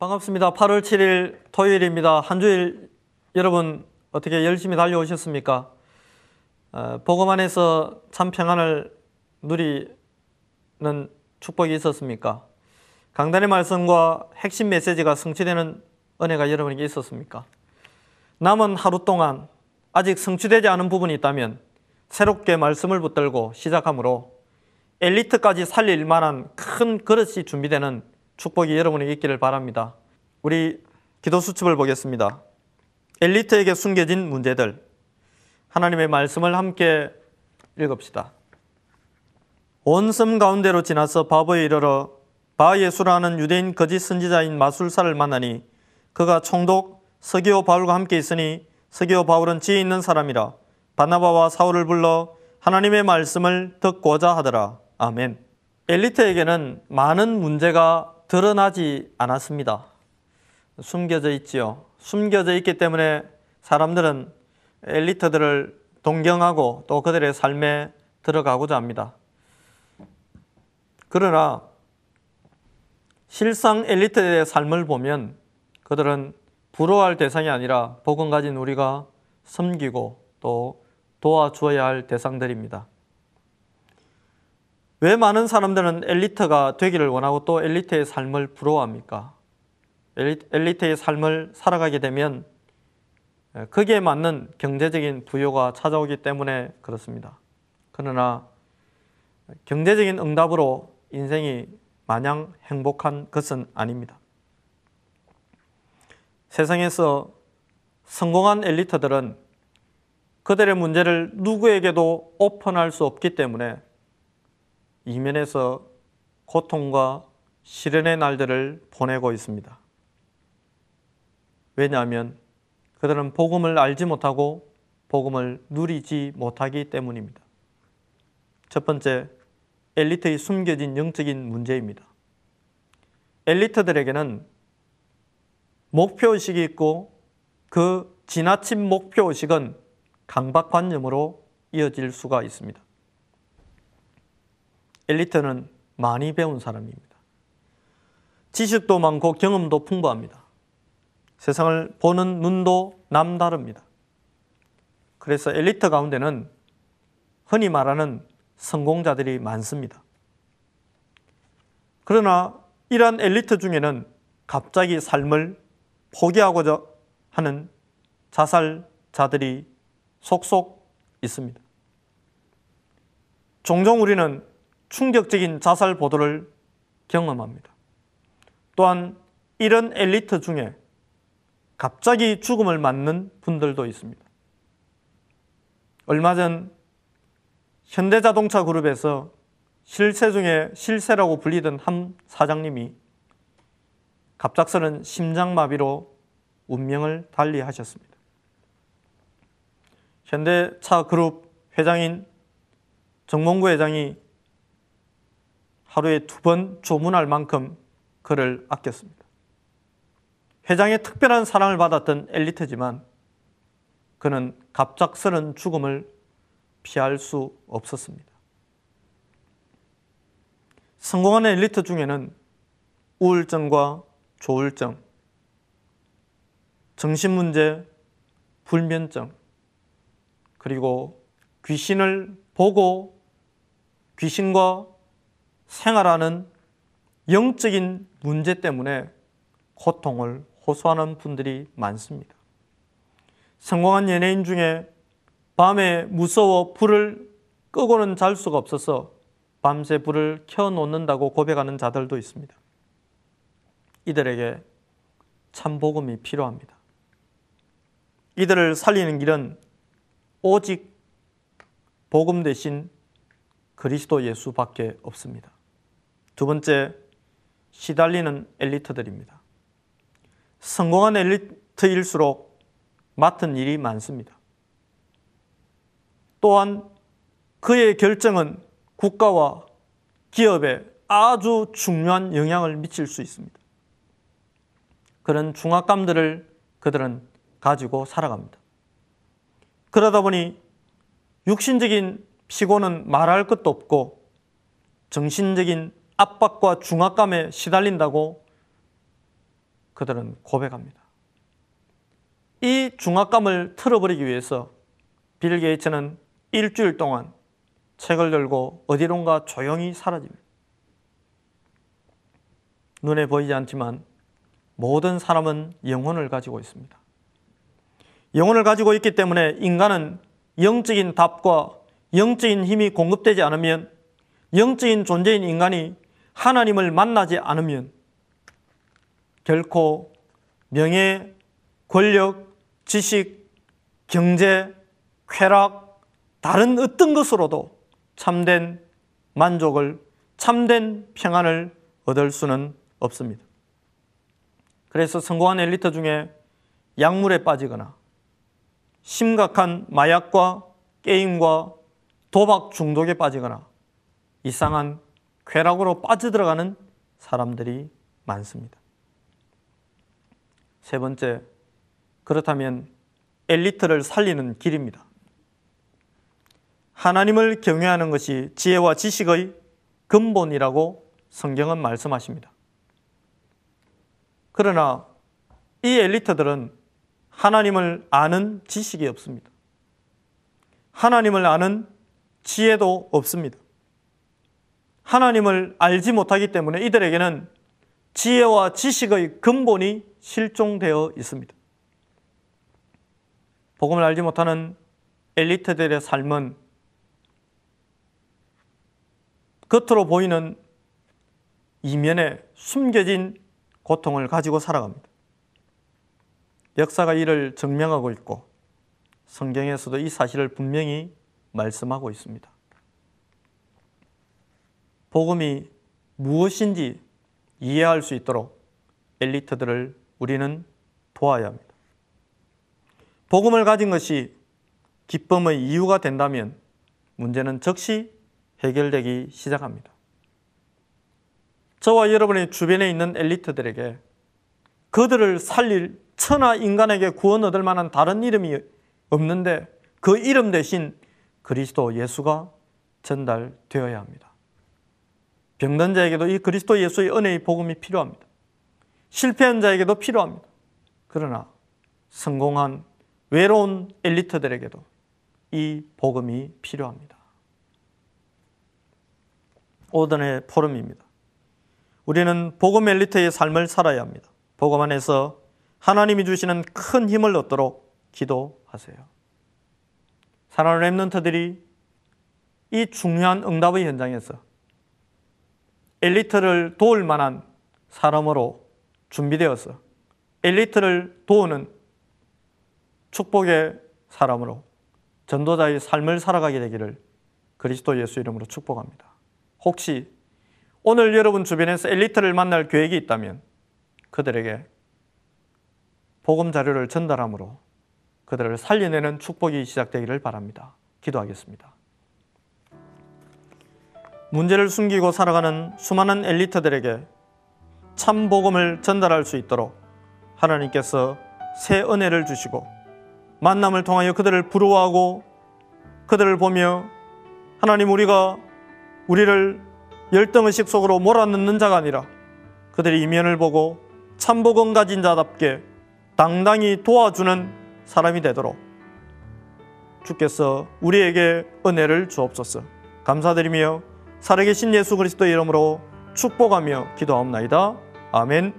반갑습니다. 8월 7일 토요일입니다. 한 주일 여러분 어떻게 열심히 달려오셨습니까? 어, 복음 안에서 참 평안을 누리는 축복이 있었습니까? 강단의 말씀과 핵심 메시지가 성취되는 은혜가 여러분에게 있었습니까? 남은 하루 동안 아직 성취되지 않은 부분이 있다면 새롭게 말씀을 붙들고 시작하므로 엘리트까지 살릴 만한 큰 그릇이 준비되는 축복이 여러분에게 있기를 바랍니다. 우리 기도 수첩을 보겠습니다. 엘리트에게 숨겨진 문제들. 하나님의 말씀을 함께 읽읍시다. 온 섬 가운데로 지나서 바보에 이르러 바예수라는 유대인 거짓 선지자인 마술사를 만나니 그가 총독 서기오 바울과 함께 있으니 서기오 바울은 지혜 있는 사람이라 바나바와 사울을 불러 하나님의 말씀을 듣고자 하더라. 아멘. 엘리트에게는 많은 문제가 드러나지 않았습니다. 숨겨져 있지요. 숨겨져 있기 때문에 사람들은 엘리트들을 동경하고 또 그들의 삶에 들어가고자 합니다. 그러나 실상 엘리트의 삶을 보면 그들은 부러워할 대상이 아니라 복음 가진 우리가 섬기고 또 도와주어야 할 대상들입니다. 왜 많은 사람들은 엘리트가 되기를 원하고 또 엘리트의 삶을 부러워합니까? 엘리트의 삶을 살아가게 되면 거기에 맞는 경제적인 부여가 찾아오기 때문에 그렇습니다. 그러나 경제적인 응답으로 인생이 마냥 행복한 것은 아닙니다. 세상에서 성공한 엘리트들은 그들의 문제를 누구에게도 오픈할 수 없기 때문에 이면에서 고통과 시련의 날들을 보내고 있습니다. 왜냐하면 그들은 복음을 알지 못하고 복음을 누리지 못하기 때문입니다. 첫 번째, 엘리트의 숨겨진 영적인 문제입니다. 엘리트들에게는 목표의식이 있고 그 지나친 목표의식은 강박관념으로 이어질 수가 있습니다. 엘리트는 많이 배운 사람입니다. 지식도 많고 경험도 풍부합니다. 세상을 보는 눈도 남다릅니다. 그래서 엘리트 가운데는 흔히 말하는 성공자들이 많습니다. 그러나 이러한 엘리트 중에는 갑자기 삶을 포기하고자 하는 자살자들이 속속 있습니다. 종종 우리는 충격적인 자살 보도를 경험합니다. 또한 이런 엘리트 중에 갑자기 죽음을 맞는 분들도 있습니다. 얼마 전 현대자동차 그룹에서 실세 중에 실세라고 불리던 한 사장님이 갑작스런 심장마비로 운명을 달리하셨습니다. 현대차 그룹 회장인 정몽구 회장이 하루에 두 번 조문할 만큼 그를 아꼈습니다. 회장의 특별한 사랑을 받았던 엘리트지만 그는 갑작스런 죽음을 피할 수 없었습니다. 성공하는 엘리트 중에는 우울증과 조울증, 정신문제, 불면증, 그리고 귀신을 보고 귀신과 생활하는 영적인 문제 때문에 고통을 호소하는 분들이 많습니다. 성공한 연예인 중에 밤에 무서워 불을 끄고는 잘 수가 없어서 밤새 불을 켜놓는다고 고백하는 자들도 있습니다. 이들에게 참복음이 필요합니다. 이들을 살리는 길은 오직 복음 대신 그리스도 예수밖에 없습니다. 두 번째, 시달리는 엘리트들입니다. 성공한 엘리트일수록 맡은 일이 많습니다. 또한 그의 결정은 국가와 기업에 아주 중요한 영향을 미칠 수 있습니다. 그런 중압감들을 그들은 가지고 살아갑니다. 그러다 보니 육신적인 피곤은 말할 것도 없고 정신적인 압박과 중압감에 시달린다고 그들은 고백합니다. 이 중압감을 틀어버리기 위해서 빌 게이츠는 일주일 동안 책을 들고 어디론가 조용히 사라집니다. 눈에 보이지 않지만 모든 사람은 영혼을 가지고 있습니다. 영혼을 가지고 있기 때문에 인간은 영적인 답과 영적인 힘이 공급되지 않으면 영적인 존재인 인간이 하나님을 만나지 않으면 결코 명예, 권력, 지식, 경제, 쾌락, 다른 어떤 것으로도 참된 만족을, 참된 평안을 얻을 수는 없습니다. 그래서 성공한 엘리트 중에 약물에 빠지거나 심각한 마약과 게임과 도박 중독에 빠지거나 이상한 쾌락으로 빠져들어가는 사람들이 많습니다. 세 번째, 그렇다면 엘리트를 살리는 길입니다. 하나님을 경외하는 것이 지혜와 지식의 근본이라고 성경은 말씀하십니다. 그러나 이 엘리트들은 하나님을 아는 지식이 없습니다. 하나님을 아는 지혜도 없습니다. 하나님을 알지 못하기 때문에 이들에게는 지혜와 지식의 근본이 실종되어 있습니다. 복음을 알지 못하는 엘리트들의 삶은 겉으로 보이는 이면에 숨겨진 고통을 가지고 살아갑니다. 역사가 이를 증명하고 있고 성경에서도 이 사실을 분명히 말씀하고 있습니다. 복음이 무엇인지 이해할 수 있도록 엘리트들을 우리는 도와야 합니다. 복음을 가진 것이 기쁨의 이유가 된다면 문제는 즉시 해결되기 시작합니다. 저와 여러분의 주변에 있는 엘리트들에게 그들을 살릴 천하 인간에게 구원 얻을 만한 다른 이름이 없는데 그 이름 대신 그리스도 예수가 전달되어야 합니다. 병든 자에게도 이 그리스도 예수의 은혜의 복음이 필요합니다. 실패한 자에게도 필요합니다. 그러나 성공한 외로운 엘리트들에게도 이 복음이 필요합니다. 오던의 포럼입니다. 우리는 복음 엘리트의 삶을 살아야 합니다. 복음 안에서 하나님이 주시는 큰 힘을 얻도록 기도하세요. 사랑하는 랩런트들이 이 중요한 응답의 현장에서 엘리트를 도울 만한 사람으로 준비되어서 엘리트를 도우는 축복의 사람으로 전도자의 삶을 살아가게 되기를 그리스도 예수 이름으로 축복합니다. 혹시 오늘 여러분 주변에서 엘리트를 만날 계획이 있다면 그들에게 복음 자료를 전달함으로 그들을 살려내는 축복이 시작되기를 바랍니다. 기도하겠습니다. 문제를 숨기고 살아가는 수많은 엘리트들에게 참 복음을 전달할 수 있도록 하나님께서 새 은혜를 주시고 만남을 통하여 그들을 부러워하고 그들을 보며 하나님 우리가 우리를 열등의식 속으로 몰아넣는 자가 아니라 그들의 이면을 보고 참복음 가진 자답게 당당히 도와주는 사람이 되도록 주께서 우리에게 은혜를 주옵소서 감사드리며 살아계신 예수 그리스도 이름으로 축복하며 기도하옵나이다. 아멘.